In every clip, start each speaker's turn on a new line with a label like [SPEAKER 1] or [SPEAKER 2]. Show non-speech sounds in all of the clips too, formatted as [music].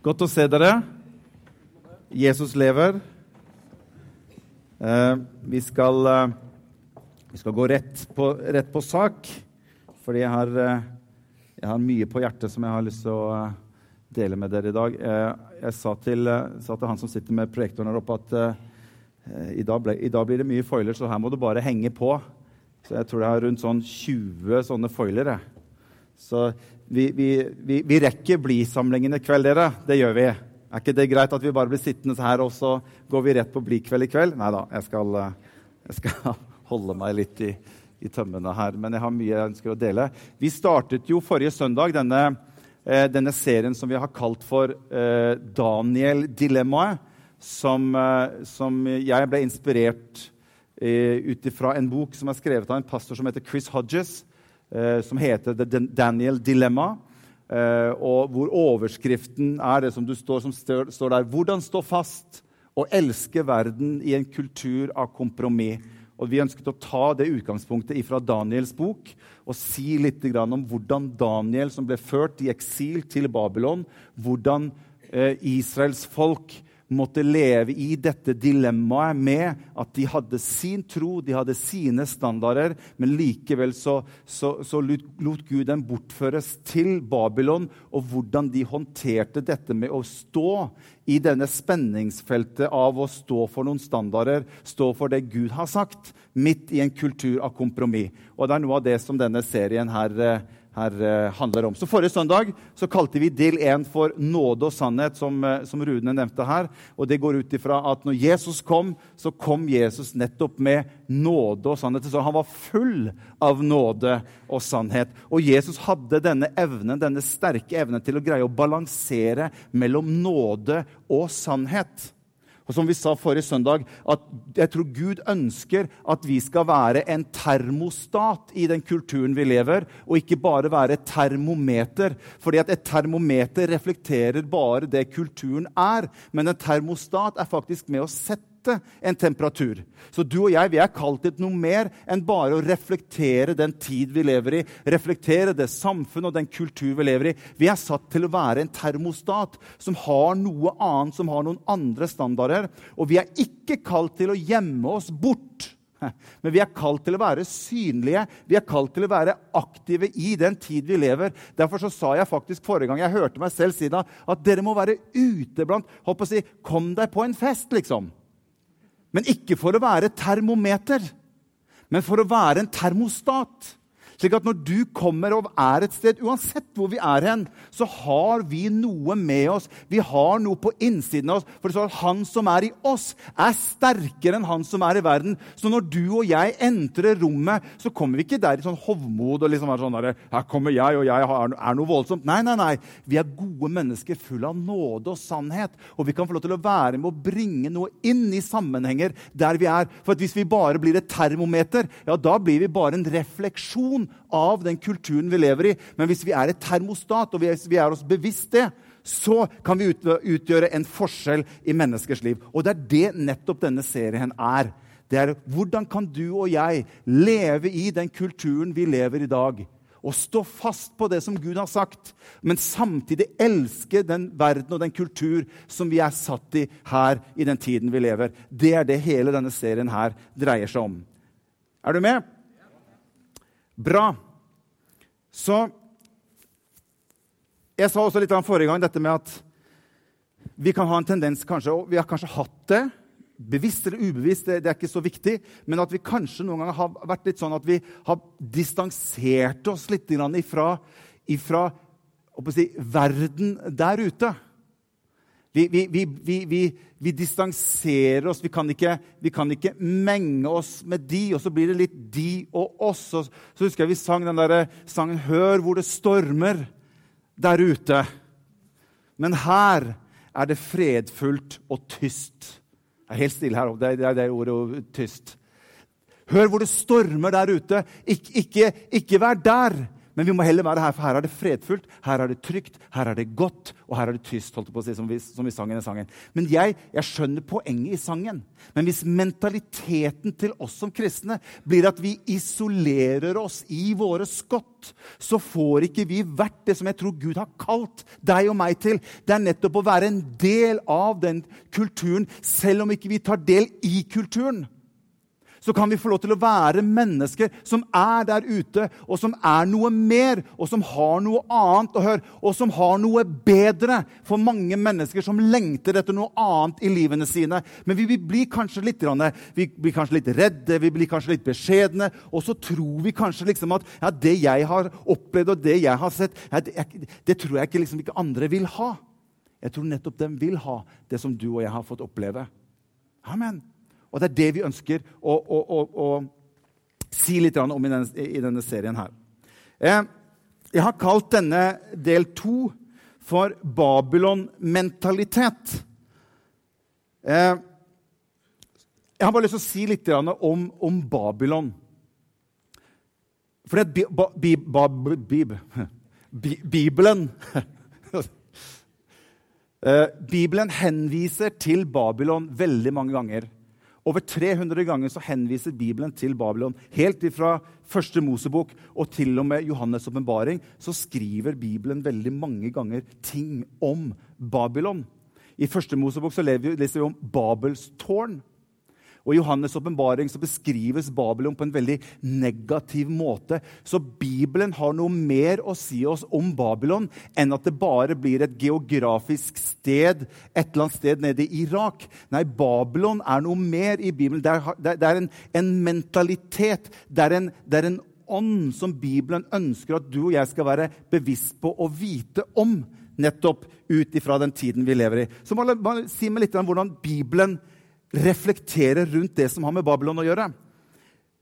[SPEAKER 1] Godt å se dere. Jesus lever. Eh, vi, skal, eh, vi skal gå rett på, rett på, sak, fordi jeg har, eh, jeg har, mye på hjertet som jeg har lyst til å eh, dele med dere i dag. Eh, jeg sa til, eh, sa til, han som sitter med projektoren her oppe, at i dag, ble, i, dag blir det mye foiler, så her må du bare henge på. Så jeg tror jeg har rundt sånn 20 sånne foiler. Så vi, vi, vi, vi rekker Bli-samlingen i kveld, dere. Det gjør vi. Er ikke det greit at vi bare blir sittende her, og så går vi rett på Bli-kveld i kveld? Nei da, jeg skal, jeg skal [laughs] holde meg litt i, i, tømmene her. Men jeg har mye jeg ønsker å dele. Vi startet jo forrige søndag denne, eh, denne serien som vi har kalt for eh, Daniel-dilemmaet. Som, eh, som, jeg ble inspirert ut ifra en bok som er skrevet av en pastor som heter Chris Hodges eh, som heter The Daniel Dilemma. Eh, og hvor overskriften er det som, står, som står, står der Hvordan stå fast og elske verden i en kultur av kompromiss. Og Vi ønsket å ta det utgangspunktet fra Daniels bok og si litt om hvordan Daniel, som ble ført i eksil til Babylon, hvordan eh, Israels folk måtte leve i dette dilemmaet med at de hadde sin tro, de hadde sine standarder, men likevel så, så, så lot Gud dem bortføres til Babylon, og hvordan de håndterte dette med å stå i denne spenningsfeltet av å stå for noen standarder, stå for det Gud har sagt, midt i en kultur av kompromiss. Og det er noe av det som denne serien her eh, her eh, handler om. Så Forrige søndag så kalte vi del 1 for nåde og sannhet, som, eh, som Rune nevnte her. Og Det går ut ifra at når Jesus kom, så kom Jesus nettopp med nåde og sannhet. Så han var full av nåde og sannhet. Og Jesus hadde denne evnen, denne sterke evnen til å greie å balansere mellom nåde og sannhet. Og som vi sa forrige søndag, at jeg tror Gud ønsker at vi skal være en termostat i den kulturen vi lever, og ikke bare være et termometer. Fordi at et termometer reflekterer bare det kulturen er. Men en termostat er faktisk med å sette sette en temperatur. Så du og jeg vi er kalt til noe mer enn bare å reflektere den tid vi lever i, reflektere det samfunn og den kultur vi lever i. Vi er satt til å være en termostat som har noe annet, som har noen andre standarder. Og vi er ikke kalt til å gjemme oss bort. [laughs] Men vi er kalt til å være synlige, vi er kalt til å være aktive i den tid vi lever. Derfor så sa jeg faktisk forrige gang jeg hørte meg selv si det, at dere må være ute blant Håper å si, Kom deg på en fest, liksom. Men ikke for å være termometer, men for å være en termostat. Slik at når du kommer og er et sted, uansett hvor vi er hen, så har vi noe med oss. Vi har noe på innsiden av oss. For det står at han som er i oss, er sterkere enn han som er i verden. Så når du og jeg entrer rommet, så kommer vi ikke der i sånn hovmod og liksom er sånn der, Her kommer jeg, og jeg er noe voldsomt. Nei, nei, nei. Vi er gode mennesker full av nåde og sannhet. Og vi kan få lov til å være med å bringe noe inn i sammenhenger der vi er. For hvis vi bare blir et termometer, ja, da blir vi bare en refleksjon av den kulturen vi lever i. Men hvis vi er et termostat, og hvis vi er oss bevisst det, så kan vi utgjøre en forskjell i menneskers liv. Og det er det nettopp denne serien er. Det er hvordan kan du og jeg leve i den kulturen vi lever i dag? Og stå fast på det som Gud har sagt, men samtidig elske den verden og den kultur som vi er satt i her i den tiden vi lever. Det er det hele denne serien her dreier seg om. Er du med? Bra. Så Jeg sa også litt om forrige gang dette med at vi kan ha en tendens kanskje, og vi har kanskje hatt det, bevisst eller ubevisst, det, det, er ikke så viktig, men at vi kanskje noen ganger har vært litt sånn at vi har distansert oss litt ifra, ifra si, verden der ute. Vi, vi, vi, vi, distanserer oss. Kan ikke, vi kan ikke menge oss med de, og så blir det litt de og oss. Og så husker jeg vi sang den der sangen 'Hør hvor det stormer der ute'. Men her er det fredfullt og tyst. Det er helt stille her. Det er det, det ordet 'tyst'. Hør hvor det stormer der ute. Ik ikke, ikke vær der, Men vi må heller være her, for her er det fredfullt, her er det trygt, her er det godt, og her er det tyst, holdt jeg på å si, som vi, som vi sang i den sangen. Men jeg, jeg skjønner poenget i sangen. Men hvis mentaliteten til oss som kristne blir at vi isolerer oss i våre skott, så får ikke vi vært det som jeg tror Gud har kalt deg og meg til. Det er nettopp å være en del av den kulturen, selv om ikke vi tar del i kulturen så kan vi få lov til å være mennesker som er der ute, og som er noe mer, og som har noe annet å høre, og som har noe bedre for mange mennesker som lengter etter noe annet i livene sine. Men vi, blir kanskje litt, vi blir kanskje litt redde, vi blir kanskje litt beskjedne, og så tror vi kanskje liksom at ja, det jeg har opplevd, og det jeg har sett, ja, det, det, tror jeg ikke, liksom, ikke andre vil ha. Jeg tror nettopp de vil ha det som du og jeg har fått oppleve. Amen. Og det er det vi ønsker å, å, å, å si litt om i denne, i denne serien her. Eh, jeg har kalt denne del to for Babylon-mentalitet. Eh, jeg har bare lyst til å si litt om, om Babylon. For det er [laughs] Bibelen [laughs] eh, Bibelen henviser til Babylon veldig mange ganger. Over 300 ganger så henviser Bibelen til Babylon. Helt fra første Mosebok og til og med Johannes' åpenbaring så skriver Bibelen veldig mange ganger ting om Babylon. I første Mosebok så leser vi om Babels tårn. Og I Johannes' åpenbaring beskrives Babylon på en veldig negativ måte. Så Bibelen har noe mer å si oss om Babylon enn at det bare blir et geografisk sted et eller annet sted nede i Irak. Nei, Babylon er noe mer i Bibelen. Det er, det er en, en, mentalitet. Det er en, det er en ånd som Bibelen ønsker at du og jeg skal være bevisst på og vite om. Nettopp ut ifra den tiden vi lever i. Så bare, bare si meg litt om hvordan Bibelen reflekterer rundt det som har med Babylon å gjøre.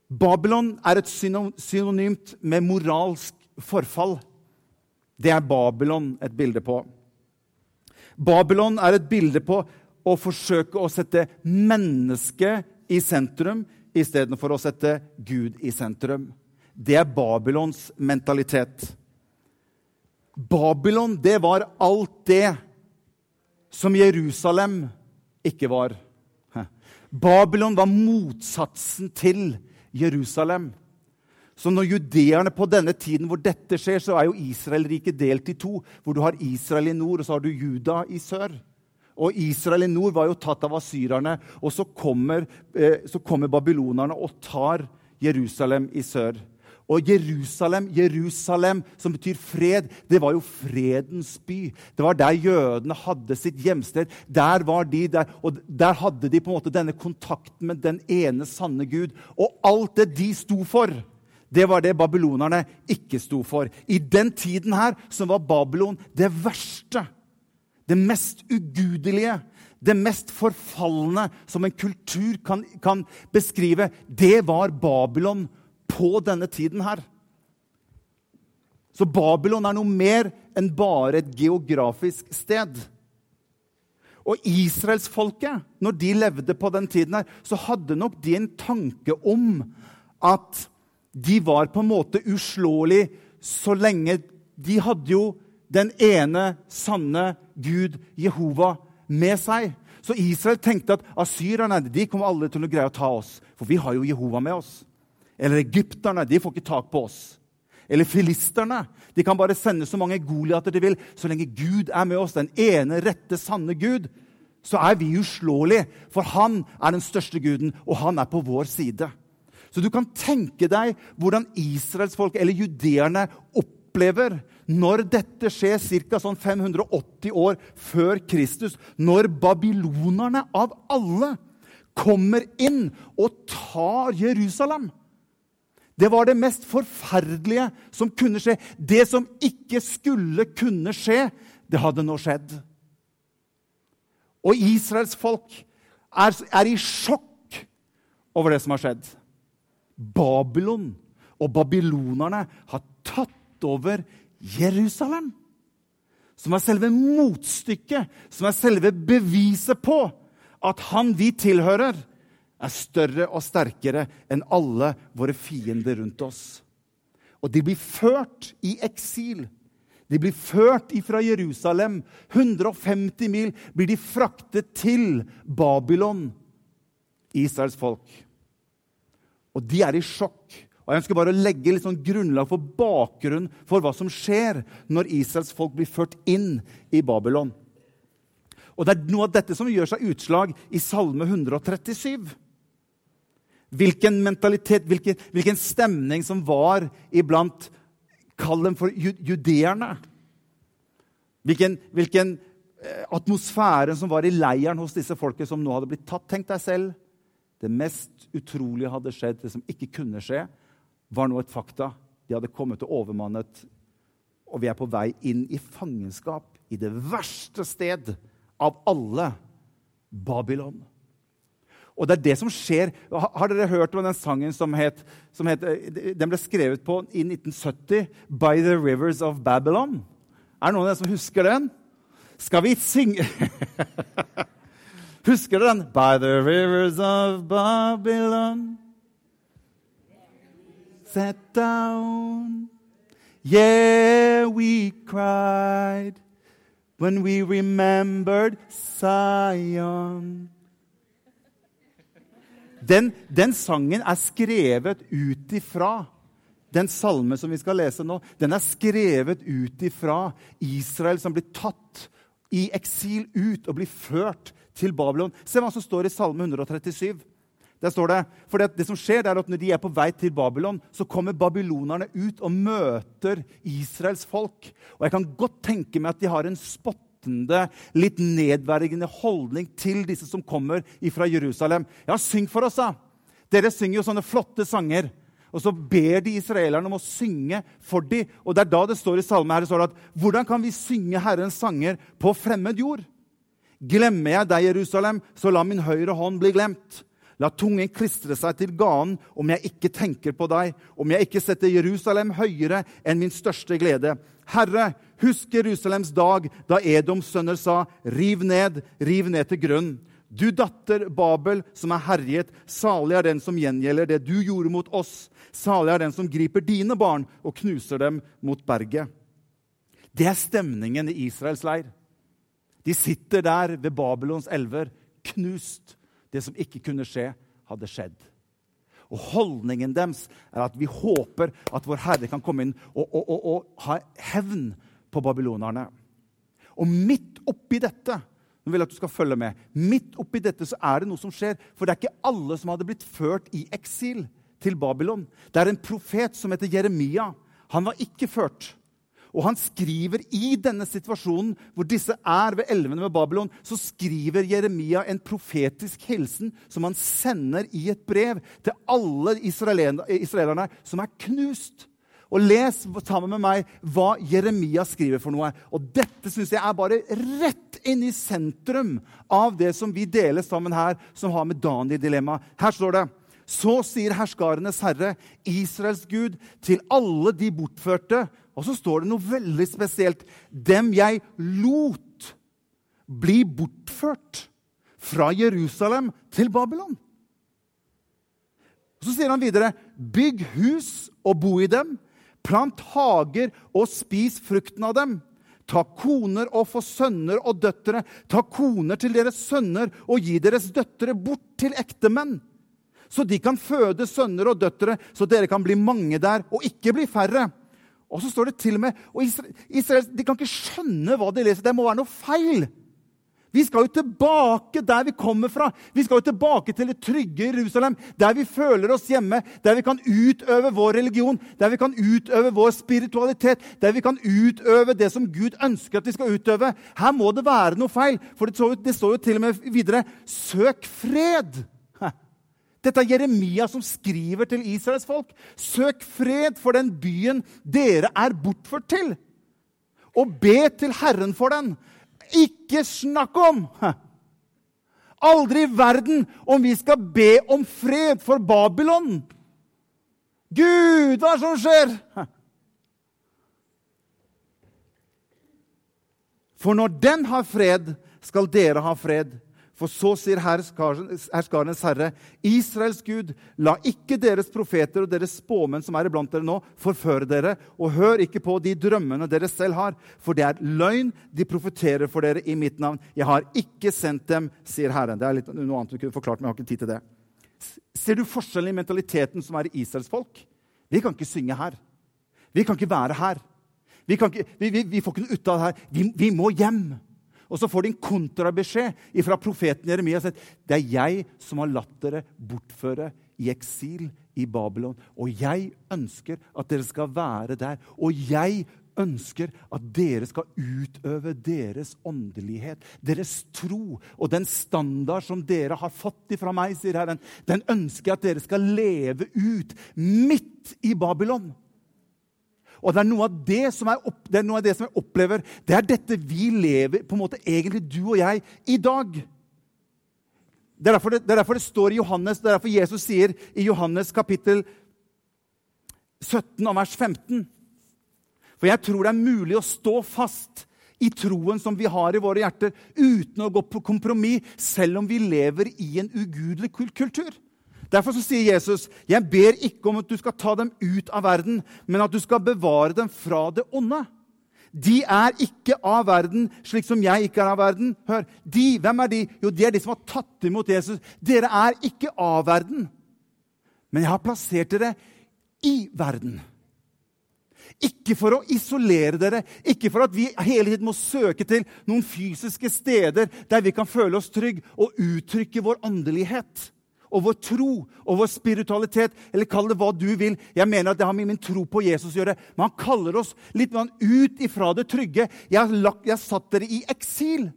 [SPEAKER 1] Babylon er et synonymt med moralsk forfall. Det er Babylon et bilde på. Babylon er et bilde på å forsøke å sette mennesket i sentrum istedenfor å sette Gud i sentrum. Det er Babylons mentalitet. Babylon, det var alt det som Jerusalem ikke var. Babylon var motsatsen til Jerusalem. Så når judeerne på denne tiden hvor dette skjer, så er jo Israelriket delt i to. Hvor du har Israel i nord, og så har du Juda i sør. Og Israel i nord var jo tatt av asyrerne. Og så kommer, eh, så kommer babylonerne og tar Jerusalem i sør. Og Jerusalem, Jerusalem, som betyr fred, det var jo fredens by. Det var der jødene hadde sitt hjemsted. Der var de der, og der hadde de på en måte denne kontakten med den ene sanne Gud. Og alt det de sto for, det var det babylonerne ikke sto for. I den tiden her som var Babylon det verste, det mest ugudelige, det mest forfalne som en kultur kan, kan beskrive. Det var Babylon på denne tiden her. Så Babylon er noe mer enn bare et geografisk sted. Og israelsfolket, når de levde på den tiden, her, så hadde nok de en tanke om at de var på en måte uslåelige så lenge De hadde jo den ene sanne Gud, Jehova, med seg. Så Israel tenkte at asyrerne de kommer aldri til å greie å ta oss, for vi har jo Jehova med oss. Eller egypterne. De får ikke tak på oss. Eller filisterne. De kan bare sende så mange Goliater de vil. Så lenge Gud er med oss, den ene rette, sanne Gud, så er vi uslåelige. For han er den største guden, og han er på vår side. Så du kan tenke deg hvordan israelsfolket, eller judeerne, opplever når dette skjer ca. Sånn 580 år før Kristus, når babylonerne av alle kommer inn og tar Jerusalem. Det var det mest forferdelige som kunne skje. Det som ikke skulle kunne skje, det hadde nå skjedd. Og Israels folk er, er i sjokk over det som har skjedd. Babylon og babylonerne har tatt over Jerusalem. Som er selve motstykket, som er selve beviset på at han vi tilhører, er større og sterkere enn alle våre fiender rundt oss. Og de blir ført i eksil. De blir ført fra Jerusalem. 150 mil blir de fraktet til Babylon, Israels folk. Og de er i sjokk. Og Jeg ønsker bare å legge litt sånn grunnlag for bakgrunn for hva som skjer når Israels folk blir ført inn i Babylon. Og Det er noe av dette som gjør seg utslag i Salme 137. Hvilken mentalitet, hvilken, hvilken stemning som var iblant Kall dem for judeerne. Hvilken, hvilken eh, atmosfære som var i leiren hos disse folket som nå hadde blitt tatt. Tenk deg selv. Det mest utrolige hadde skjedd, det som ikke kunne skje, var nå et fakta. De hadde kommet og overmannet, og vi er på vei inn i fangenskap i det verste sted av alle Babylon. Og det er det som skjer. Har dere hørt om den sangen som het, som het eh, Den ble skrevet på i 1970, 'By the Rivers of Babylon'. Er det noen av dere som husker den? Skal vi synge [laughs] Husker dere den? 'By the rivers of Babylon' Set down Yeah, we cried when we remembered Zion. Den, den sangen er skrevet ut ifra den salme som vi skal lese nå, den er skrevet ut ifra Israel som blir tatt i eksil ut og blir ført til Babylon. Se hva som står i Salme 137. Der står det, for det, det som skjer er at Når de er på vei til Babylon, så kommer babylonerne ut og møter Israels folk. Og Jeg kan godt tenke meg at de har en spott spottende, litt nedverdigende holdning til disse som kommer fra Jerusalem. Ja, syng for oss, da! Dere synger jo sånne flotte sanger. Og så ber de israelerne om å synge for dem. Og det er da det står i salmen her, det står at hvordan kan vi synge Herrens sanger på fremmed jord? Glemmer jeg deg, Jerusalem, så la min høyre hånd bli glemt. La tungen klistre seg til ganen om jeg ikke tenker på deg, om jeg ikke setter Jerusalem høyere enn min største glede. Herre, husk Jerusalems dag, da Edoms sønner sa, riv ned, riv ned til grunn. Du datter Babel, som er herjet, salig er den som gjengjelder det du gjorde mot oss. Salig er den som griper dine barn og knuser dem mot berget. Det er stemningen i Israels leir. De sitter der ved Babylons elver, knust. Det som ikke kunne skje, hadde skjedd. Og Holdningen deres er at vi håper at vår Herre kan komme inn og, og, og, og ha hevn på babylonerne. Og midt oppi dette nå vil jeg at du skal følge med, midt oppi dette så er det noe som skjer. For det er ikke alle som hadde blitt ført i eksil til Babylon. Det er en profet som heter Jeremia. Han var ikke ført. Og han skriver i denne situasjonen hvor disse er ved elvene ved Babylon, så skriver Jeremia en profetisk hilsen som han sender i et brev til alle israelerne som er knust. Og Les sammen med meg hva Jeremia skriver for noe. Og Dette synes jeg er bare rett inn i sentrum av det som vi deler sammen her, som har med Daniel-dilemmaet. Her står det så sier herskarenes herre, Israels Gud, til alle de bortførte og så står det noe veldig spesielt. Dem jeg lot bli bortført fra Jerusalem til Babylon. Og Så sier han videre.: Bygg hus og bo i dem. Plant hager og spis frukten av dem. Ta koner og få sønner og døtre. Ta koner til deres sønner og gi deres døtre bort til ektemenn. Så de kan føde sønner og døtre, så dere kan bli mange der og ikke bli færre. Og så står det til og med og Israel, De kan ikke skjønne hva de leser. Det må være noe feil. Vi skal jo tilbake der vi kommer fra. Vi skal jo tilbake til det trygge Jerusalem, der vi føler oss hjemme, der vi kan utøve vår religion, der vi kan utøve vår spiritualitet, der vi kan utøve det som Gud ønsker at vi skal utøve. Her må det være noe feil, for det står jo, til og med videre Søk fred! Dette er Jeremia som skriver til Israels folk. Søk fred for den byen dere er bortført til, og be til Herren for den. Ikke snakk om! Aldri i verden om vi skal be om fred for Babylon. Gud, hva er det som skjer? For når den har fred, skal dere ha fred. For så sier herskarenes herre, Israels Gud, la ikke deres profeter og deres spåmenn som er iblant dere nå, forføre dere, og hør ikke på de drømmene dere selv har, for det er løgn de profeterer for dere i mitt navn. Jeg har ikke sendt dem, sier Herren. Det er litt, noe annet du kunne forklart, men jeg har ikke tid til det. Ser du forskjellen i mentaliteten som er i Israels folk? Vi kan ikke synge her. Vi kan ikke være her. Vi, ikke, vi, vi, vi får ikke noe ut av det her. vi må hjem. Og så får de en kontrabeskjed fra profeten Jeremia. Det er jeg som har latt dere bortføre i eksil i Babylon. Og jeg ønsker at dere skal være der. Og jeg ønsker at dere skal utøve deres åndelighet, deres tro. Og den standard som dere har fått ifra meg, sier Herren, den ønsker jeg at dere skal leve ut midt i Babylon. Og det er noe av det som, opp, det av det som jeg opplever. Det er dette vi lever på en måte egentlig du og jeg i dag. Det er, derfor det, det er derfor det står i Johannes, det er derfor Jesus sier i Johannes kapittel 17 og vers 15 For jeg tror det er mulig å stå fast i troen som vi har i våre hjerter, uten å gå på kompromiss, selv om vi lever i en ugudelig kultur. Derfor sier Jesus, 'Jeg ber ikke om at du skal ta dem ut av verden, men at du skal bevare dem fra det onde.' De er ikke av verden, slik som jeg ikke er av verden. Hør, de, Hvem er de? Jo, de er de som har tatt imot Jesus. Dere er ikke av verden, men jeg har plassert dere i verden. Ikke for å isolere dere, ikke for at vi hele tiden må søke til noen fysiske steder der vi kan føle oss trygge og uttrykke vår åndelighet og vår tro og vår spiritualitet, eller kall det hva du vil. Jeg mener at det har med min tro på Jesus å gjøre. Men han kaller oss litt ut ifra det trygge. Jeg har, lagt, jeg har satt dere i eksil.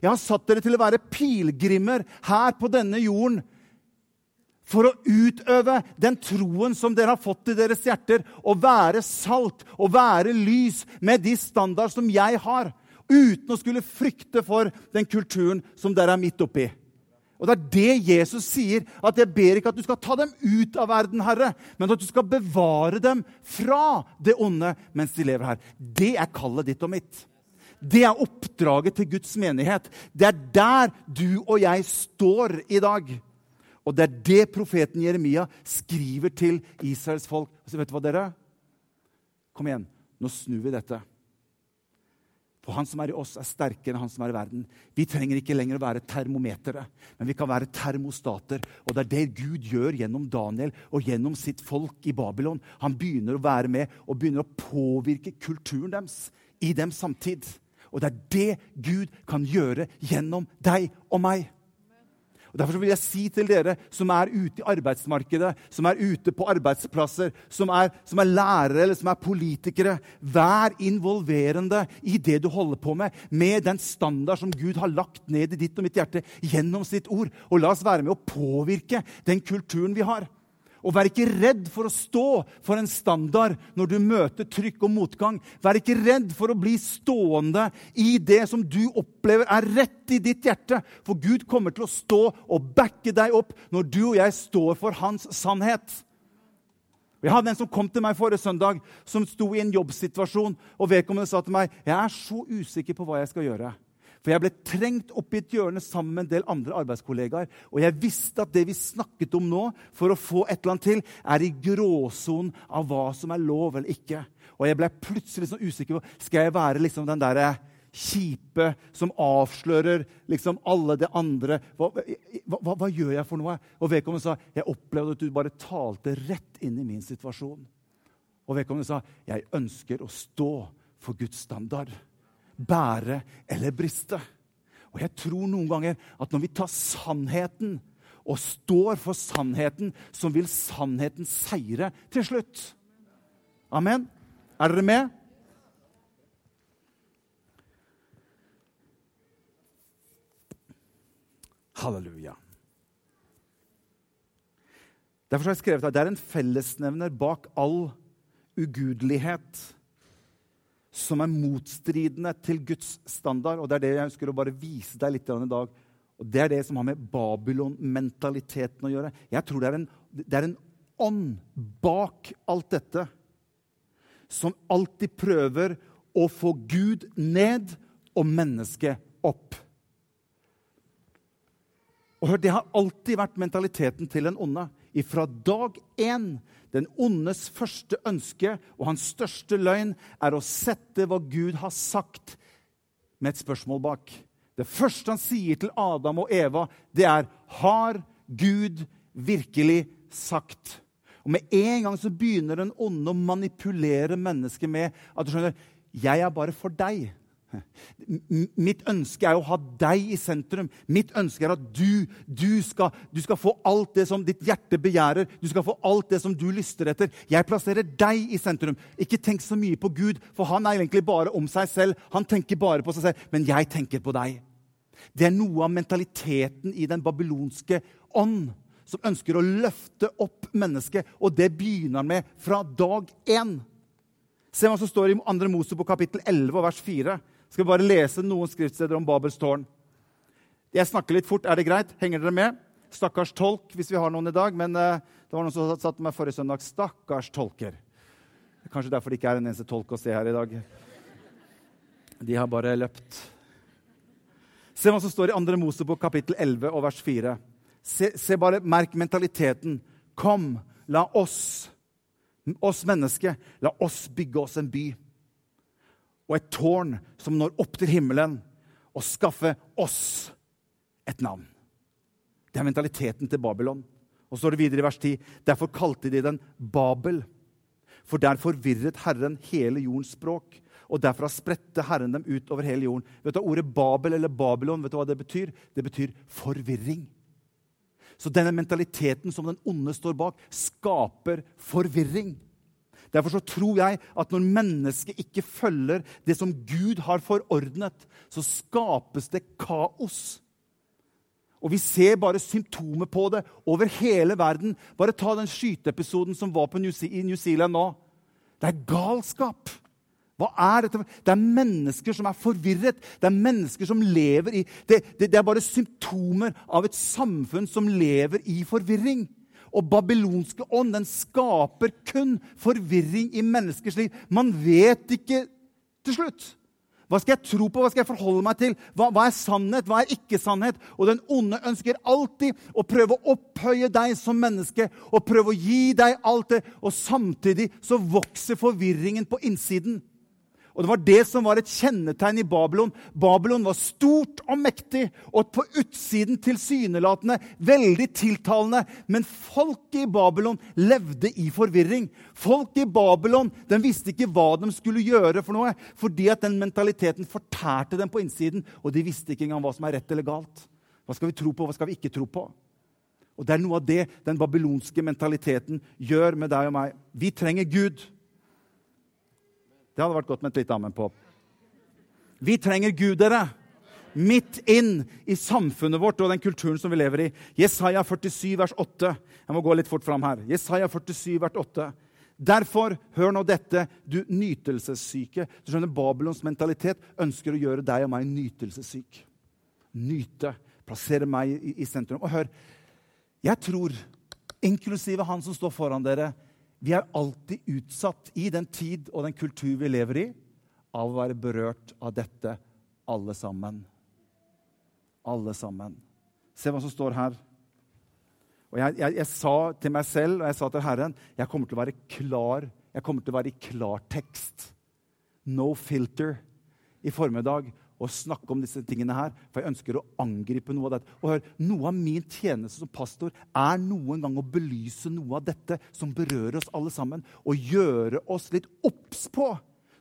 [SPEAKER 1] Jeg har satt dere til å være pilegrimer her på denne jorden for å utøve den troen som dere har fått i deres hjerter, og være salt og være lys med de standard som jeg har, uten å skulle frykte for den kulturen som dere er midt oppi. Og det er det Jesus sier. At jeg ber ikke at du skal ta dem ut av verden, Herre, men at du skal bevare dem fra det onde mens de lever her. Det er kallet ditt og mitt. Det er oppdraget til Guds menighet. Det er der du og jeg står i dag. Og det er det profeten Jeremia skriver til Israels folk. Så vet du hva, dere? Kom igjen, nå snur vi dette. For han som er i oss, er sterkere enn han som er i verden. Vi trenger ikke lenger å være termometere, men vi kan være termostater. Og det er det Gud gjør gjennom Daniel og gjennom sitt folk i Babylon. Han begynner å være med og begynner å påvirke kulturen deres i dem samtid. Og det er det Gud kan gjøre gjennom deg og meg. Og Derfor vil jeg si til dere som er ute i arbeidsmarkedet, som er ute på arbeidsplasser, som er, som er lærere eller som er politikere Vær involverende i det du holder på med, med den standard som Gud har lagt ned i ditt og mitt hjerte gjennom sitt ord. Og la oss være med å påvirke den kulturen vi har. Og vær ikke redd for å stå for en standard når du møter trykk og motgang. Vær ikke redd for å bli stående i det som du opplever er rett i ditt hjerte. For Gud kommer til å stå og backe deg opp når du og jeg står for hans sannhet. Jeg hadde en som kom til meg forrige søndag, som sto i en jobbsituasjon. og Vedkommende sa til meg jeg er så usikker på hva jeg skal gjøre. For jeg ble trengt opp i et hjørne sammen med en del andre arbeidskollegaer. Og jeg visste at det vi snakket om nå, for å få et eller annet til, er i gråsonen av hva som er lov eller ikke. Og jeg ble plutselig sånn usikker på skal jeg være liksom den derre kjipe som avslører liksom alle det andre. Hva, hva, hva, gjør jeg for noe? Og vedkommende sa jeg opplevde at du bare talte rett inn i min situasjon. Og vedkommende sa jeg ønsker å stå for Guds standard bære eller briste. Og jeg tror noen ganger at når vi tar sannheten og står for sannheten, så vil sannheten seire til slutt. Amen. Er dere med? Halleluja. Derfor har jeg skrevet at det er en fellesnevner bak all ugudelighet som er motstridende til Guds standard. Og Det er det jeg ønsker å bare vise deg litt i dag. Og Det er det som har med Babylon-mentaliteten å gjøre. Jeg tror det er, en, det er en ånd bak alt dette som alltid prøver å få Gud ned og mennesket opp. Og hør, Det har alltid vært mentaliteten til den onde. Ifra dag én. Den ondes første ønske og hans største løgn er å sette hva Gud har sagt, med et spørsmål bak. Det første han sier til Adam og Eva, det er 'Har Gud virkelig sagt?' Og Med en gang så begynner den onde å manipulere mennesket med at du skjønner, 'Jeg er bare for deg'. Mitt ønske er å ha deg i sentrum. Mitt ønske er at du, du, skal, du, skal, få alt det som ditt hjerte begjærer. Du skal få alt det som du lyster etter. Jeg plasserer deg i sentrum. Ikke tenk så mye på Gud, for han er egentlig bare om seg selv. Han tenker bare på seg selv, men jeg tenker på deg. Det er noe av mentaliteten i den babylonske ånd som ønsker å løfte opp mennesket, og det begynner med fra dag én. Se hva som står i 2. Mosebok kapittel 11 vers 4 skal vi bare lese noen skriftsteder om Babels tårn. Jeg snakker litt fort. Er det greit? Henger dere med? Stakkars tolk, hvis vi har noen i dag. Men uh, det var noen som satte meg forrige søndag. Stakkars tolker. Kanskje derfor det ikke er en eneste tolk å se her i dag. De har bare løpt. Se hva som står i 2. Mosebok kapittel 11 og vers 4. Se, se bare, Merk mentaliteten. Kom, la oss, oss mennesker, la oss bygge oss en by og et tårn som når opp til himmelen, og skaffe oss et navn. Det er mentaliteten til Babylon. Og så står det videre i vers 10.: Derfor kalte de den Babel. For der forvirret Herren hele jordens språk. Og derfra spredte Herren dem ut over hele jorden. Vet du Ordet Babel eller Babylon vet du hva det betyr? Det betyr forvirring. Så denne mentaliteten som den onde står bak, skaper forvirring. Derfor så tror jeg at når mennesket ikke følger det som Gud har forordnet, så skapes det kaos. Og vi ser bare symptomer på det over hele verden. Bare ta den skyteepisoden som var New i New Zealand nå. Det er galskap. Hva er dette? Det er mennesker som er forvirret. Det er mennesker som lever i det, det, det er bare symptomer av et samfunn som lever i forvirring og babylonske ånd den skaper kun forvirring i menneskers liv. Man vet ikke til slutt. Hva skal jeg tro på? Hva skal jeg forholde meg til? Hva, hva er sannhet? Hva er ikke sannhet? Og den onde ønsker alltid å prøve å opphøye deg som menneske og prøve å gi deg alt det, og samtidig så vokser forvirringen på innsiden. Og Det var det som var et kjennetegn i Babylon. Babylon var stort og mektig og på utsiden tilsynelatende veldig tiltalende. Men folket i Babylon levde i forvirring. Folk i Babylon den visste ikke hva de skulle gjøre for noe, fordi at den mentaliteten fortærte dem på innsiden, og de visste ikke engang hva som er rett eller galt. Hva skal vi tro på, hva skal vi ikke tro på? Og Det er noe av det den babylonske mentaliteten gjør med deg og meg. Vi trenger Gud. Det hadde vært godt med et lite amen på. Vi trenger Gud, dere. Midt inn i samfunnet vårt og den kulturen som vi lever i. Jesaja 47, vers 8. Jeg må gå litt fort fram her. Jesaja 47, vers 8. Derfor, hør nå dette, du nytelsessyke. Du skjønner, Babylons mentalitet ønsker å gjøre deg og meg nytelsessyk. Nyte. Plassere meg i, i sentrum. Og hør, jeg tror, inklusive han som står foran dere, vi er alltid utsatt i den tid og den kultur vi lever i, av å være berørt av dette, alle sammen. Alle sammen. Se hva som står her. Og jeg, jeg, jeg, sa til meg selv og jeg sa til Herren jeg kommer til å være klar. Jeg kommer til å være i klartekst. No filter i formiddag å snakke om disse tingene her, for jeg ønsker å angripe noe av dette. Og hør, Noe av min tjeneste som pastor er noen gang å belyse noe av dette som berører oss alle sammen, og gjøre oss litt obs på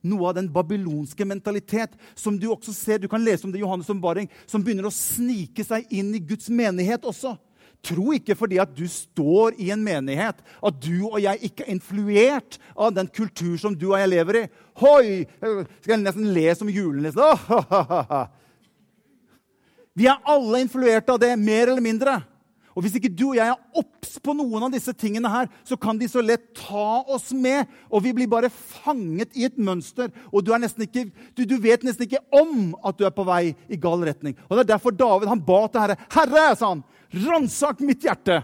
[SPEAKER 1] noe av den babylonske mentalitet som du også ser, du kan lese om det i Johannes' ombaring, som begynner å snike seg inn i Guds menighet også. Tro ikke fordi at du står i en menighet, at du og jeg ikke er influert av den kultur som du og jeg lever i. Hoi! Skal jeg nesten le som julenissen? Vi er alle influert av det, mer eller mindre. Og Hvis ikke du og jeg er obs på noen av disse tingene, her, så kan de så lett ta oss med. Og vi blir bare fanget i et mønster, og du, ikke, du, du vet nesten ikke om at du er på vei i gal retning. Og Det er derfor David han ba til Herre. Herre, sa han, ransak mitt hjerte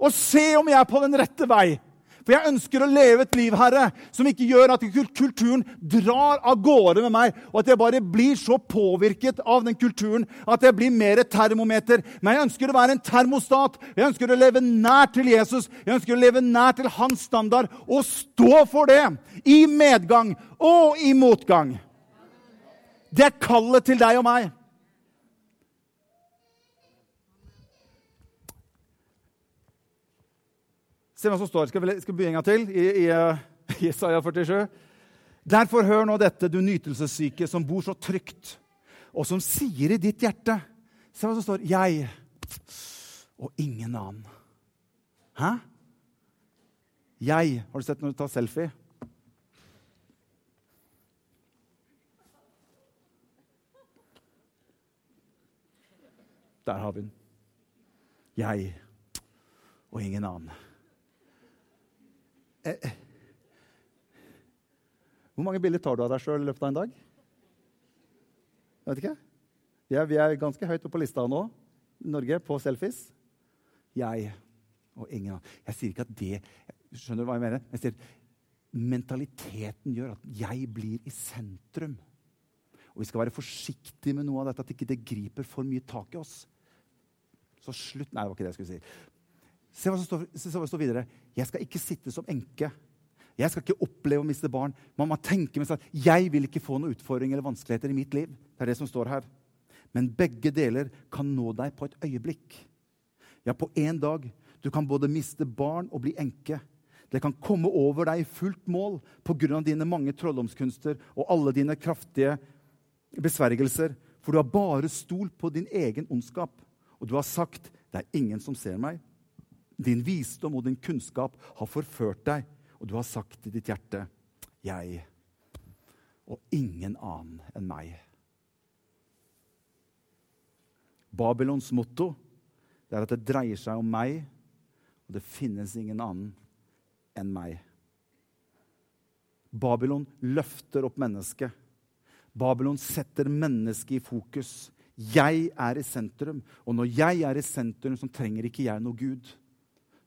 [SPEAKER 1] og se om jeg er på den rette vei. For jeg ønsker å leve et liv, Herre, som ikke gjør at kulturen drar av gårde med meg, og at jeg bare blir så påvirket av den kulturen at jeg blir mer et termometer. Men jeg ønsker å være en termostat. Jeg ønsker å leve nær til Jesus. Jeg ønsker å leve nær til hans standard og stå for det i medgang og i motgang. Det er kallet til deg og meg. Se hva som står. Skal vi, skal vi en gang til i, i, i Isaiah 47? Derfor hør nå dette, du nytelsessyke som bor så trygt, og som sier i ditt hjerte Se hva som står. Jeg og ingen annen. Hæ? Jeg. Har du sett når du tar selfie? Der har vi den. Jeg og ingen annen. Eh. Hvor mange bilder tar du av deg sjøl i løpet av en dag? Jeg vet ikke. Ja, vi er ganske høyt oppe på lista nå Norge på selfies. Jeg og ingen annen. Jeg sier ikke at det Skjønner du hva jeg mener? Jeg sier Mentaliteten gjør at jeg blir i sentrum. Og vi skal være forsiktige med noe av dette, at ikke det griper for mye tak i oss. Så slutt Nei, det var ikke det jeg skulle si. Se hva står, se hva som står videre. Jeg skal ikke sitte som enke. Jeg skal ikke oppleve å miste barn. Man må tenke med seg at jeg vil ikke få noen utfordringer eller vanskeligheter i mitt liv. Det er det som står her. Men begge deler kan nå deg på et øyeblikk. Ja, på én dag. Du kan både miste barn og bli enke. Det kan komme over deg i fullt mål pga. dine mange trolldomskunster og alle dine kraftige besvergelser. For du har bare stolt på din egen ondskap. Og du har sagt 'Det er ingen som ser meg'. Din visdom og din kunnskap har forført deg, og du har sagt i ditt hjerte 'Jeg og ingen annen enn meg'. Babylons motto er at det dreier seg om meg, og det finnes ingen annen enn meg. Babylon løfter opp mennesket. Babylon setter mennesket i fokus. Jeg er i sentrum, og når jeg er i sentrum, så trenger ikke jeg noe Gud.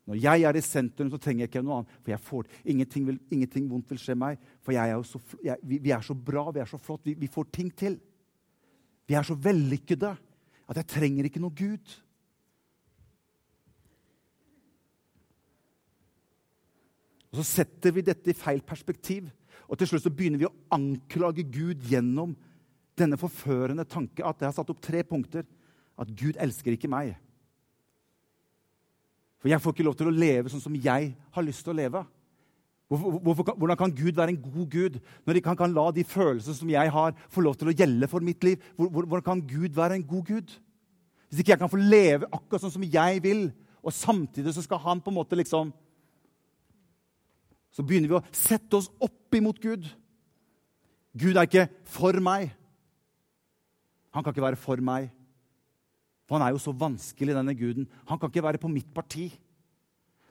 [SPEAKER 1] Når jeg er i sentrum, så trenger jeg ikke noe annet. For jeg får, ingenting, vil, ingenting vondt vil skje meg. For er så, jeg, vi, vi, er så bra, vi er så flott, vi, vi, får ting til. Vi er så vellykkede at jeg trenger ikke noe Gud. Og Så setter vi dette i feil perspektiv, og til slutt så begynner vi å anklage Gud gjennom denne forførende tanke at jeg har satt opp tre punkter. At Gud elsker ikke meg. For jeg får ikke lov til å leve sånn som jeg har lyst til å leve. Hvorfor, hvordan kan Gud være en god Gud når han kan la de følelsene som jeg har, få lov til å gjelde for mitt liv? Hvordan kan Gud være en god Gud? Hvis ikke jeg kan få leve akkurat sånn som jeg vil, og samtidig så skal han på en måte liksom Så begynner vi å sette oss opp imot Gud. Gud er ikke for meg. Han kan ikke være for meg. For han er jo så vanskelig, denne guden. Han kan ikke være på mitt parti.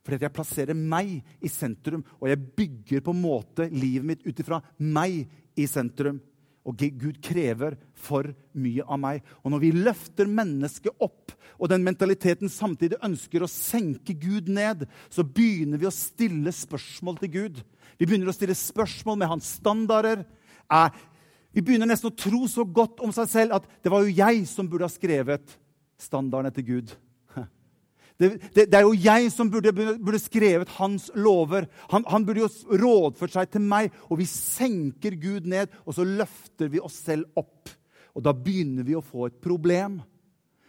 [SPEAKER 1] Fordi jeg plasserer meg i sentrum, og jeg bygger på en måte livet mitt ut ifra meg i sentrum. Og Gud krever for mye av meg. Og når vi løfter mennesket opp, og den mentaliteten samtidig ønsker å senke Gud ned, så begynner vi å stille spørsmål til Gud. Vi begynner å stille spørsmål med hans standarder. Er, vi begynner nesten å tro så godt om seg selv at det var jo jeg som burde ha skrevet standarden etter Gud. [laughs] Det, det, det, er jo jeg som burde, burde skrevet hans lover. Han, han, burde jo rådført seg til meg. Og vi senker Gud ned, og så løfter vi oss selv opp. Og da begynner vi å få et problem.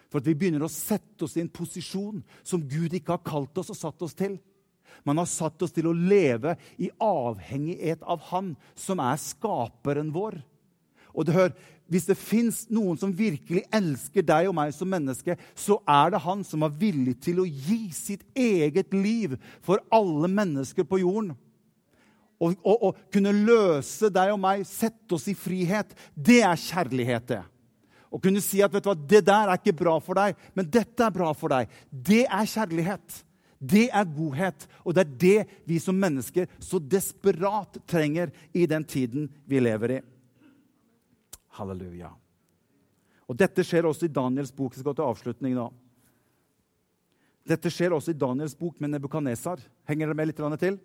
[SPEAKER 1] For vi begynner å sette oss i en posisjon som Gud ikke har kalt oss og satt oss til. Man har satt oss til å leve i avhengighet av Han som er skaperen vår. Og det, hør, Hvis det fins noen som virkelig elsker deg og meg som menneske, så er det han som var villig til å gi sitt eget liv for alle mennesker på jorden. Og, og, og kunne løse deg og meg, sette oss i frihet. Det er kjærlighet, det. Å kunne si at vet du hva, 'det der er ikke bra for deg, men dette er bra for deg', det er kjærlighet. Det er godhet, og det er det vi som mennesker så desperat trenger i den tiden vi lever i. Halleluja. Og Dette skjer også i Daniels bok. Jeg skal gå til avslutning nå. Dette skjer også i Daniels bok med Nebukadnesar. Henger dere med litt til?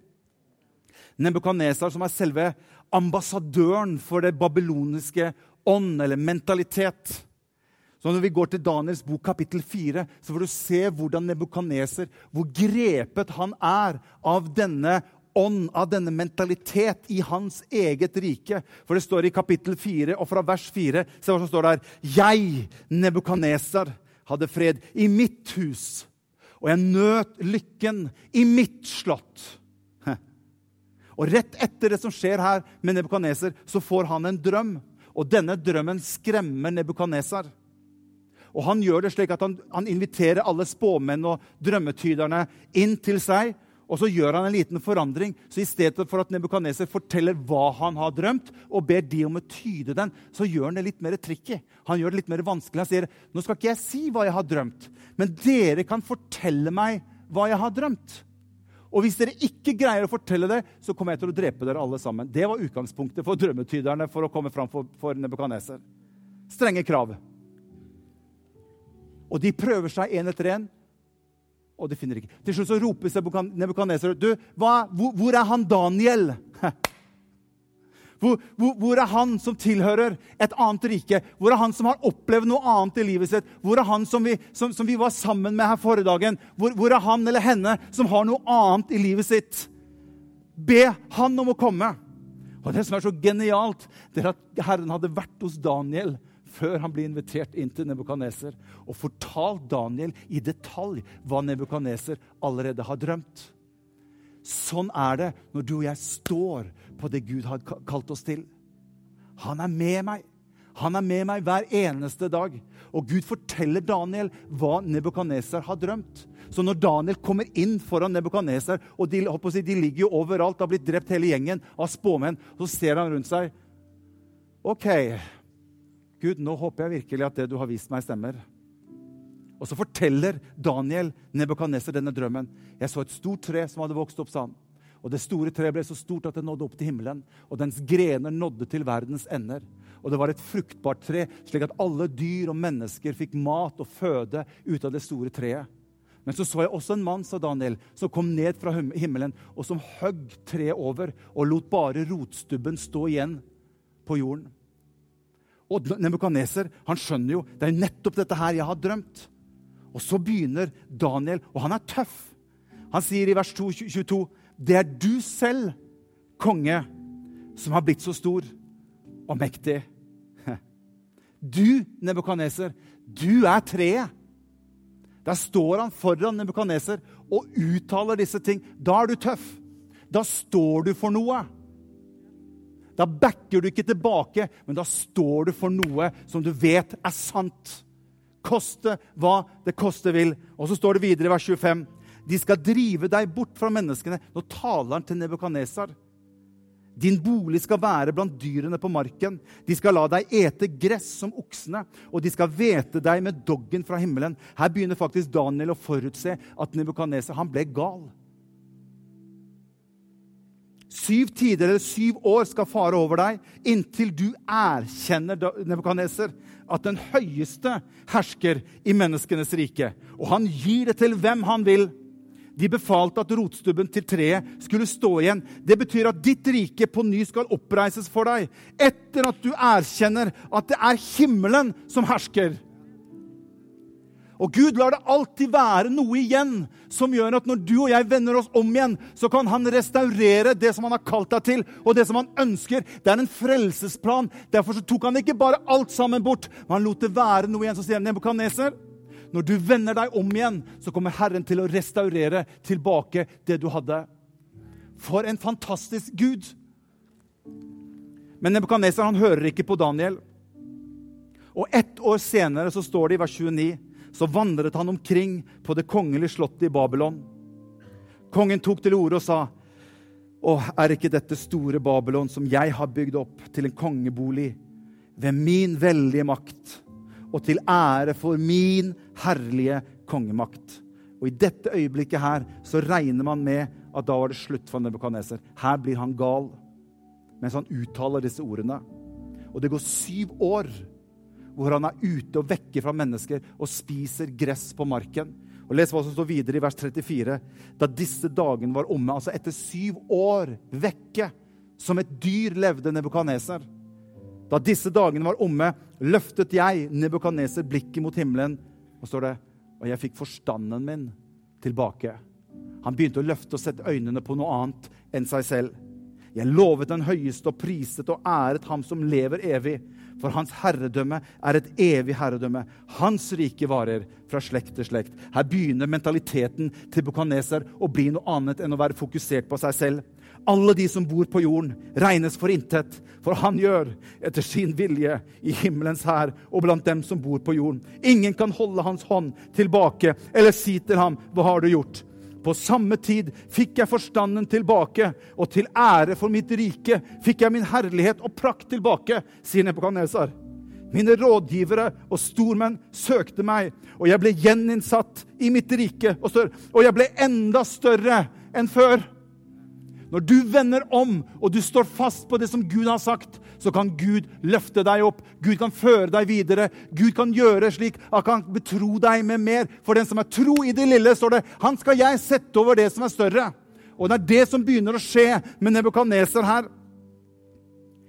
[SPEAKER 1] Nebukadnesar, som er selve ambassadøren for det babyloniske ånd eller mentalitet. Så Når vi går til Daniels bok kapittel 4, så får du se hvordan Nebukadneser, hvor grepet han er av denne ånd, av denne mentalitet i hans eget rike. For det står i kapittel 4, og fra vers 4 se hva som står der. Jeg, Nebukaneser, hadde fred i mitt hus, og jeg nøt lykken i mitt slott. Og rett etter det som skjer her med Nebukaneser, så får han en drøm. Og denne drømmen skremmer Nebukaneser. Og han gjør det slik at han, han inviterer alle spåmenn og drømmetyderne inn til seg. Og så gjør han en liten forandring. Så i stedet for at Nebukadneser forteller hva han har drømt, og ber de om å tyde den, så gjør han det litt mer tricky. Han gjør det litt mer vanskelig. Han sier nå skal ikke jeg si hva jeg har drømt, men dere kan fortelle meg hva jeg har drømt. Og hvis dere ikke greier å fortelle det, så kommer jeg til å drepe dere alle sammen. Det var utgangspunktet for drømmetyderne for å komme fram for, for Nebukadneser. Strenge krav. Og de prøver seg én etter én, og de finner ikke. Til slutt så roper Nebukadneser du, hva, hvor, hvor er han Daniel? [laughs] Hvor, hvor, hvor, er han som tilhører et annet rike? Hvor er han som har opplevd noe annet i livet sitt? Hvor er han som vi, som, som vi var sammen med her forrige dagen? Hvor, er han eller henne som har noe annet i livet sitt? Be han om å komme. Og Det som er så genialt, det er at Herren hadde vært hos Daniel før han blir invitert inn til Nebukadneser og fortalt Daniel i detalj hva Nebukadneser allerede har drømt. Sånn er det når du og jeg står på det Gud har kalt oss til. Han er med meg. Han er med meg hver eneste dag. Og Gud forteller Daniel hva Nebukadneser har drømt. Så når Daniel kommer inn foran Nebukadneser, og de, si, de, ligger jo overalt, har blitt drept hele gjengen av spåmenn, så ser han rundt seg. OK, Gud, nå håper jeg virkelig at det du har vist meg, stemmer. Og så forteller Daniel Nebukadneser denne drømmen. Jeg så et stort tre som hadde vokst opp, sa han. Og det store treet ble så stort at det nådde opp til himmelen. Og dens grener nådde til verdens ender. Og det var et fruktbart tre, slik at alle dyr og mennesker fikk mat og føde ut av det store treet. Men så så jeg også en mann, sa Daniel, som kom ned fra himmelen, og som høgg treet over og lot bare rotstubben stå igjen på jorden. Og Nebukadneser skjønner jo det er nettopp dette her jeg har drømt. Og så begynner Daniel, og han er tøff. Han sier i vers 22 det er du selv, konge, som har blitt så stor og mektig. [laughs] Du, Nebukaneser, du er treet. Der står han foran Nebukaneser og uttaler disse ting. Da er du tøff. Da står du for noe. Da backer du ikke tilbake, men da står du for noe som du vet er sant. Koste hva det koste vil. Og så står det videre i vers 25. De skal drive deg bort fra menneskene. Nå taler han til Nebukadnesar. Din bolig skal være blant dyrene på marken. De skal la deg ete gress som oksene, og de skal vete deg med doggen fra himmelen. Her begynner faktisk Daniel å forutse at Nebukadnesar ble gal. Syv tider eller syv år skal fare over deg inntil du erkjenner Nebukadneser, at den høyeste hersker i menneskenes rike. Og han gir det til hvem han vil. De befalte at rotstubben til treet skulle stå igjen. Det betyr at ditt rike på ny skal oppreises for deg etter at du erkjenner at det er himmelen som hersker. Og Gud lar det alltid være noe igjen som gjør at når du og jeg vender oss om igjen, så kan han restaurere det som han har kalt deg til, og det som han ønsker. Det er en frelsesplan. Derfor tok han ikke bare alt sammen bort, men han lot det være noe igjen. Så sier Nebukadneser, når du vender deg om igjen, så kommer Herren til å restaurere tilbake det du hadde. For en fantastisk Gud! Men Nebukadneser hører ikke på Daniel. Og ett år senere så står det i vers 29 så vandret han omkring på det kongelige slottet i Babylon. Kongen tok til orde og sa, Å, er ikke dette store Babylon, som jeg har bygd opp til en kongebolig, ved min veldige makt? og til ære for min herlige kongemakt. Og I dette øyeblikket her så regner man med at da var det slutt for Nebukadneser. Her blir han gal mens han uttaler disse ordene. Og det går syv år hvor han er ute og vekker fra mennesker og spiser gress på marken. Og Les hva som står videre i vers 34. Da disse dagene var omme, altså etter syv år vekke, som et dyr levde Nebukadneser. Da disse dagene var omme, løftet jeg, Nebukadneser, blikket mot himmelen, og står det, og jeg fikk forstanden min tilbake. Han begynte å løfte og sette øynene på noe annet enn seg selv. Jeg lovet den høyeste og priset og æret ham som lever evig. For hans herredømme er et evig herredømme. Hans rike varer fra slekt til slekt. Her begynner mentaliteten til Bukaneser å bli noe annet enn å være fokusert på seg selv. Alle de som bor på jorden, regnes for intet, for han gjør etter sin vilje i himmelens hær og blant dem som bor på jorden. Ingen kan holde hans hånd tilbake eller si til ham, 'Hva har du gjort?' På samme tid fikk jeg forstanden tilbake, og til ære for mitt rike fikk jeg min herlighet og prakt tilbake, sier Nebukadnesar. Mine rådgivere og stormenn søkte meg, og jeg ble gjeninnsatt i mitt rike. Og, og jeg ble enda større enn før. Når du vender om og du står fast på det som Gud har sagt, så kan Gud løfte deg opp. Gud kan føre deg videre. Gud kan gjøre slik at han kan betro deg med mer. For den som er tro i det lille, står det, han skal jeg sette over det som er større. Og det er det som begynner å skje med Nebukadneser her.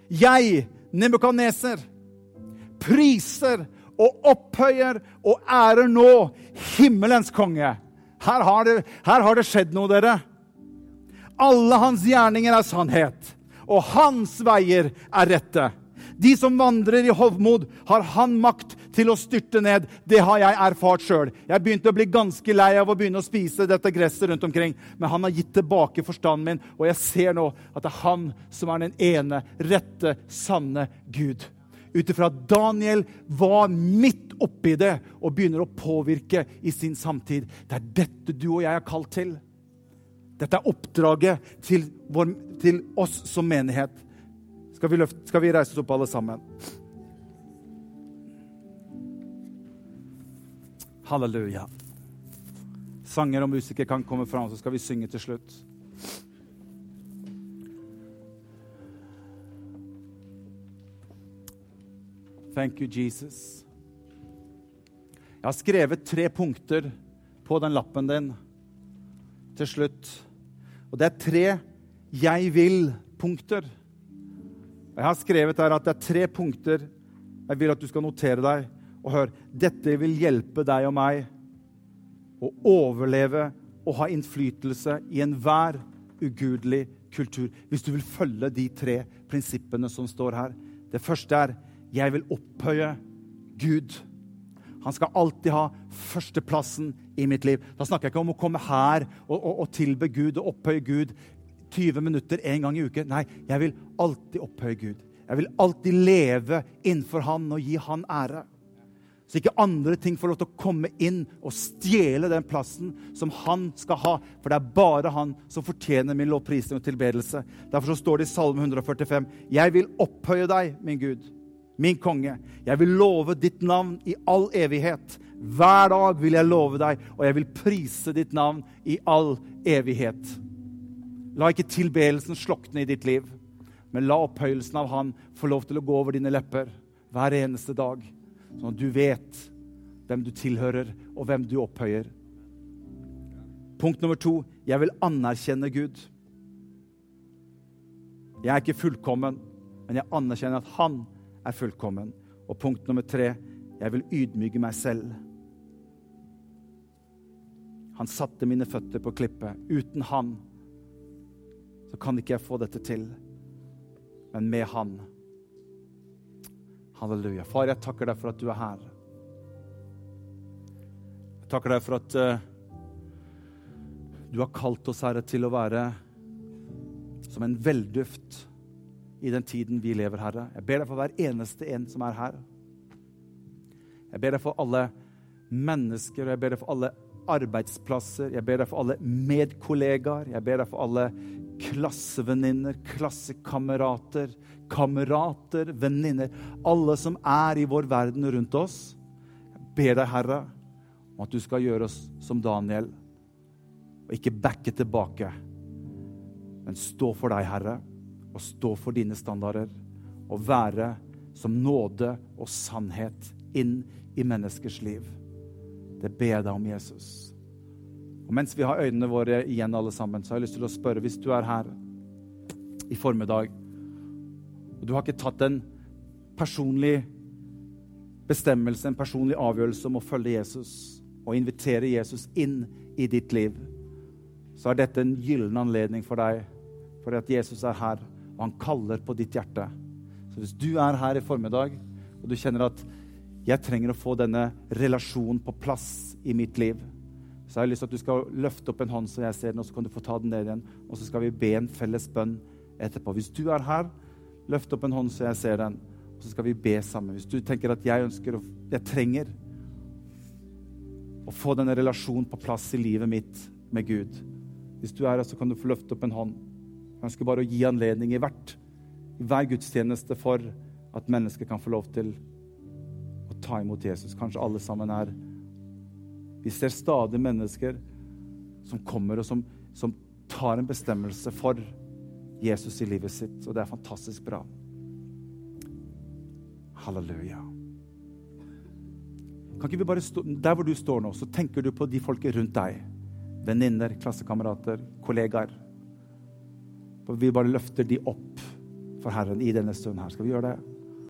[SPEAKER 1] Jeg, Nebukadneser, priser og opphøyer og ærer nå himmelens konge. Her har, det, her har det skjedd noe, dere. Alle hans gjerninger er sannhet, og hans veier er rette. De som vandrer i hovmod, har han makt til å styrte ned. Det har jeg erfart sjøl. Jeg begynte å bli ganske lei av å begynne å spise dette gresset rundt omkring. Men han har gitt tilbake forstanden min, og jeg ser nå at det er han som er den ene, rette, sanne Gud. Ut ifra at Daniel var midt oppi det og begynner å påvirke i sin samtid. Det er dette du og jeg er kalt til. Dette er oppdraget til, vår, til oss som menighet. Skal vi, løfte, skal vi reise oss opp, alle sammen? Halleluja. Sanger og musikere kan komme fram, så skal vi synge til slutt. Thank you, Jesus. Jeg har skrevet tre punkter på den lappen din til slutt. Og det er tre 'jeg vil'-punkter. Jeg har skrevet her at det er tre punkter jeg vil at du skal notere deg. Og hør, dette vil hjelpe deg og meg å overleve og ha innflytelse i enhver ugudelig kultur. Hvis du vil følge de tre prinsippene som står her. Det første er jeg vil opphøye Gud. Han skal alltid ha førsteplassen i mitt liv. Da snakker jeg ikke om å komme her og, og, og tilbe Gud og opphøye Gud 20 minutter en gang i uken. Nei, jeg vil alltid opphøye Gud. Jeg vil alltid leve innenfor Han og gi Han ære. Så ikke andre ting får lov til å komme inn og stjele den plassen som han skal ha. For det er bare han som fortjener min lovprisning og tilbedelse. Derfor så står det i Salme 145.: Jeg vil opphøye deg, min Gud min konge. Jeg vil love ditt navn i all evighet. Hver dag vil jeg love deg, og jeg vil prise ditt navn i all evighet. La ikke tilbedelsen slokne i ditt liv, men la opphøyelsen av Han få lov til å gå over dine lepper hver eneste dag, sånn at du vet hvem du tilhører, og hvem du opphøyer. Punkt nummer to jeg vil anerkjenne Gud. Jeg er ikke fullkommen, men jeg anerkjenner at Han er er fullkommen. Og punkt nummer tre jeg vil ydmyke meg selv. Han satte mine føtter på klippet. Uten han så kan ikke jeg få dette til. Men med han Halleluja. Far, jeg takker deg for at du er her. Jeg takker deg for at uh, du har kalt oss, Herre, til å være som en velduft i den tiden vi lever, Herre. Jeg ber deg for hver eneste en som er her. Jeg ber deg for alle mennesker, og jeg ber deg for alle arbeidsplasser, jeg ber deg for alle medkollegaer, jeg ber deg for alle klassevenninner, klassekamerater, kamerater, venninner. Alle som er i vår verden rundt oss. Jeg ber deg, Herre, om at du skal gjøre oss som Daniel, og ikke backe tilbake, men stå for deg, Herre og stå for dine standarder og være som nåde og sannhet inn i menneskers liv. Det ber jeg deg om, Jesus. Og Mens vi har øynene våre igjen, alle sammen, så har jeg lyst til å spørre hvis du er her i formiddag, og du har ikke tatt en personlig bestemmelse, en personlig avgjørelse om å følge Jesus og invitere Jesus inn i ditt liv, så er dette en gyllen anledning for deg, for at Jesus er her, og han kaller på ditt hjerte. Så hvis du er her i formiddag, og du kjenner at jeg trenger å få denne relasjonen på plass i mitt liv, så har jeg lyst til at du skal løfte opp en hånd så jeg ser den, og så kan du få ta den ned igjen. Og så skal vi be en felles bønn etterpå. Hvis du er her, løft opp en hånd så jeg ser den, og så skal vi be sammen. Hvis du tenker at jeg ønsker å, jeg trenger å få denne relasjonen på plass i livet mitt med Gud. Hvis du er her, så kan du få løfte opp en hånd. Jeg ønsker bare å gi anledning i hvert, i hver gudstjeneste for at mennesker kan få lov til å ta imot Jesus. Kanskje alle sammen er Vi ser stadig mennesker som kommer og som, som tar en bestemmelse for Jesus i livet sitt, og det er fantastisk bra. Halleluja. Kan ikke vi bare stå, Der hvor du står nå, så tenker du på de folket rundt deg. Venninner, klassekamerater, kollegaer. Og vi bare løfter de opp for Herren i denne stunden her. Skal vi gjøre det?